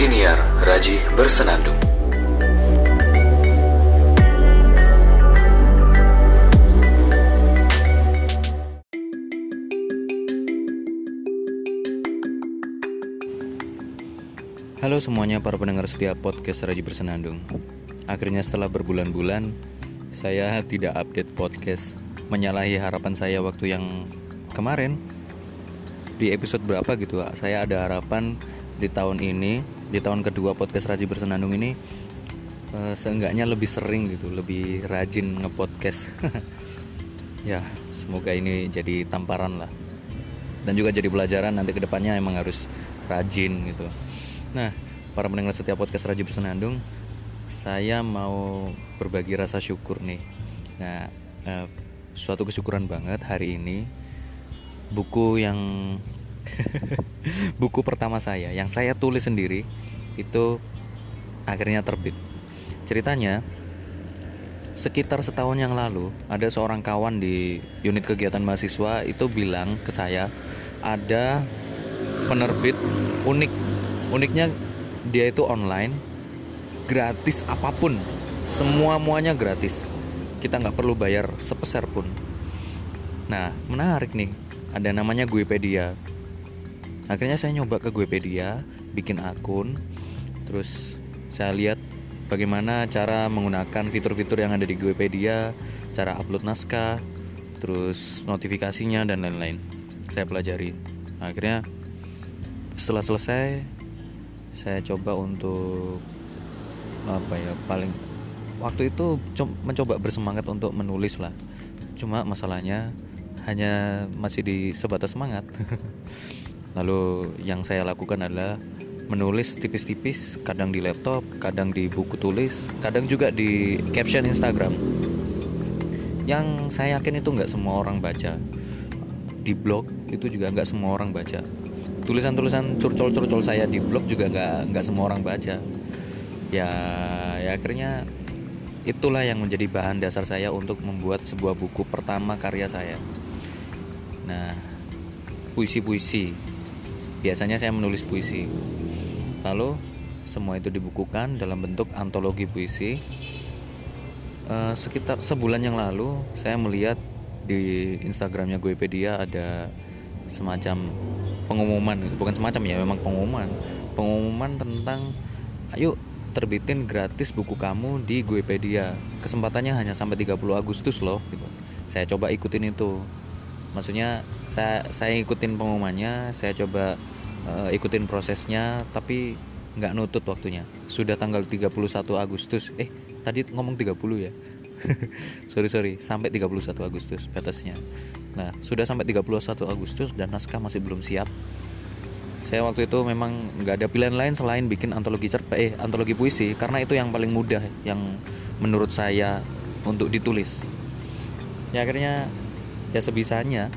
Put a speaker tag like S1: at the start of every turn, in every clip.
S1: Siniar Raji Bersenandung.
S2: Halo semuanya para pendengar setiap podcast Raji Bersenandung. Akhirnya setelah berbulan-bulan Saya tidak update podcast. Menyalahi harapan saya waktu yang kemarin. Di episode berapa gitu Saya ada harapan di tahun ini Di tahun kedua podcast Raji Bersenandung ini uh, Seenggaknya lebih sering gitu Lebih rajin ngepodcast. Ya semoga ini jadi tamparan lah. Dan juga jadi pelajaran nanti ke depannya emang harus rajin gitu. Nah, para pendengar setiap podcast Raji Bersenandung, saya mau berbagi rasa syukur nih. Nah, eh, suatu kesyukuran banget hari ini buku yang buku pertama saya yang saya tulis sendiri itu akhirnya terbit. Ceritanya sekitar setahun yang lalu ada seorang kawan di unit kegiatan mahasiswa itu bilang ke saya ada penerbit unik. Uniknya dia itu online gratis apa pun. Semua muanya gratis. Kita nggak perlu bayar sepeser pun. Nah menarik nih. Ada namanya Guepedia akhirnya saya nyoba ke Guepedia bikin akun terus saya lihat bagaimana cara menggunakan fitur-fitur yang ada di Guepedia cara upload naskah terus notifikasinya dan lain-lain. Saya pelajari. Akhirnya setelah selesai saya coba untuk apa ya paling waktu itu mencoba bersemangat untuk menulis lah. Cuma masalahnya hanya masih di sebatas semangat lalu yang saya lakukan adalah menulis tipis-tipis kadang di laptop kadang di buku tulis kadang juga di caption Instagram. Yang saya yakin itu nggak semua orang baca. Di blog itu juga nggak semua orang baca. Tulisan-tulisan curcol-curcol saya di blog juga nggak nggak semua orang baca. Ya ya akhirnya itulah yang menjadi bahan dasar saya untuk membuat sebuah buku pertama karya saya. Nah puisi-puisi biasanya saya menulis puisi. Lalu semua itu dibukukan dalam bentuk antologi puisi. E, sekitar sebulan yang lalu saya melihat di Instagramnya Guepedia ada semacam pengumuman. Bukan semacam ya memang pengumuman. Pengumuman tentang ayo terbitin gratis buku kamu di Guepedia kesempatannya hanya sampai 30 Agustus loh gitu. saya coba ikutin itu maksudnya saya saya ikutin pengumumannya saya coba uh, ikutin prosesnya tapi nggak nutut waktunya. Sudah tanggal 31 Agustus. Eh tadi ngomong 30 ya? Sorry sorry. Sampai 31 Agustus batasnya. Nah sudah sampai 31 Agustus dan naskah masih belum siap. Saya waktu itu memang nggak ada pilihan lain selain bikin antologi cerpen eh antologi puisi karena itu yang paling mudah yang menurut saya untuk ditulis. Ya akhirnya ya sebisanya.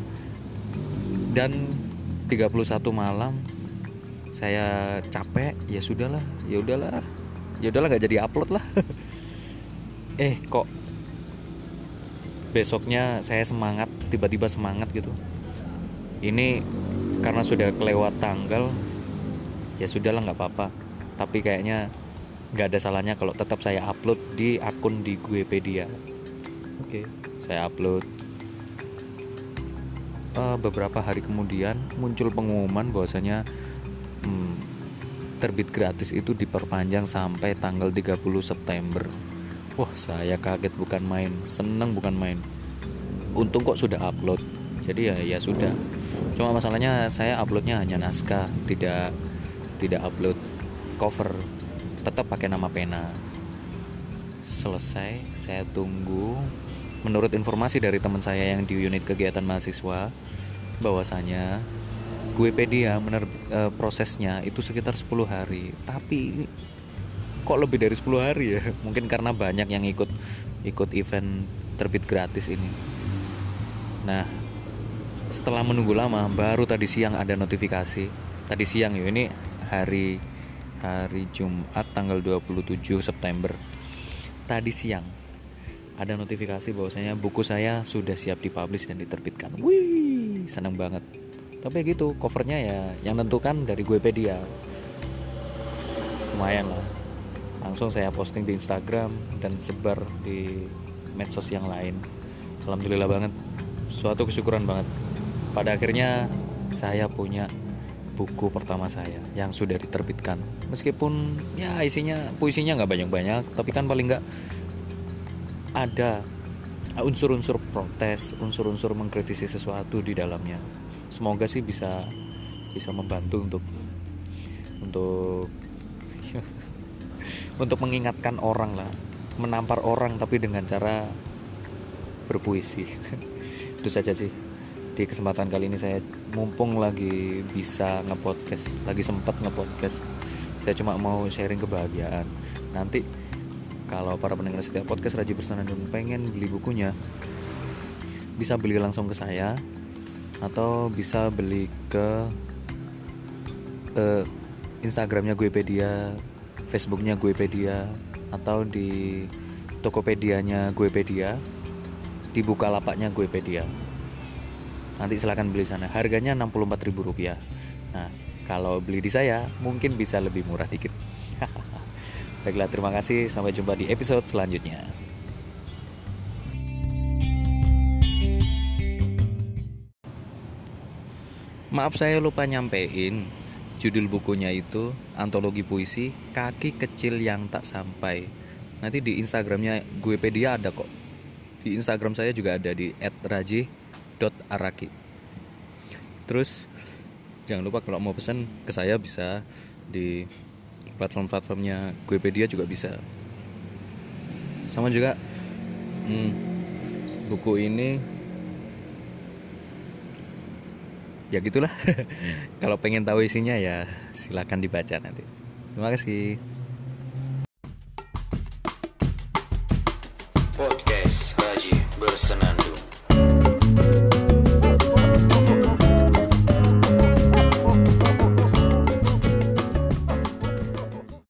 S2: Dan 31 malam saya capek ya sudahlah ya udahlah ya udahlah nggak jadi upload lah. Eh kok besoknya saya semangat tiba-tiba semangat gitu? Ini karena sudah kelewat tanggal ya sudahlah nggak apa-apa. Tapi kayaknya nggak ada salahnya kalau tetap saya upload di akun di Guepedia. Oke. Saya upload uh, beberapa hari kemudian muncul pengumuman bahwasanya hmm, terbit gratis itu diperpanjang sampai tanggal 30 September. Wah saya kaget bukan main. Seneng bukan main. Untung kok sudah upload. Jadi ya ya sudah. Cuma masalahnya saya uploadnya hanya naskah Tidak tidak upload cover. Tetap pakai nama pena. Selesai Saya tunggu Menurut informasi dari teman saya yang di unit kegiatan mahasiswa bahwasanya Guepedia mener, e, prosesnya itu sekitar 10 hari. Tapi kok lebih dari 10 hari ya? Mungkin karena banyak yang ikut ikut event terbit gratis ini. Nah setelah menunggu lama baru tadi siang ada notifikasi. Tadi siang ya ini hari hari Jumat tanggal 27 September. Tadi siang ada notifikasi bahwasanya buku saya sudah siap dipublish dan diterbitkan. Wih seneng banget. Tapi gitu covernya ya yang tentukan dari Guepedia. Lumayan lah. Langsung saya posting di Instagram dan sebar di medsos yang lain. Alhamdulillah banget. Suatu kesyukuran banget. Pada akhirnya saya punya buku pertama saya yang sudah diterbitkan. Meskipun ya isinya puisinya nggak banyak-banyak tapi kan paling nggak ada unsur-unsur protes unsur-unsur mengkritisi sesuatu di dalamnya. Semoga sih bisa bisa membantu untuk untuk untuk mengingatkan orang lah. Menampar orang tapi dengan cara berpuisi. Itu saja sih. Di kesempatan kali ini saya mumpung lagi bisa ngepodcast lagi sempat ngepodcast. Saya cuma mau sharing kebahagiaan. Nanti kalau para pendengar setiap podcast Raji Bersanandung pengen beli bukunya bisa beli langsung ke saya atau bisa beli ke uh, Instagramnya Guepedia Facebooknya Guepedia atau di Tokopedia-nya Guepedia di lapaknya Guepedia. Nanti silahkan beli sana. Harganya Rp64.000 nah kalau beli di saya mungkin bisa lebih murah dikit baiklah terima kasih. Sampai jumpa di episode selanjutnya. Maaf saya lupa nyampein. Judul bukunya itu Antologi Puisi Kaki Kecil Yang Tak Sampai. Nanti di Instagramnya Guepedia ada kok. Di Instagram saya juga ada di @raji araki. Terus jangan lupa kalau mau pesan ke saya bisa di platform-platformnya Guepedia juga bisa. Sama juga hmm, buku ini ya gitulah. Kalau pengen tahu isinya ya silahkan dibaca nanti. Terima kasih.
S1: Podcast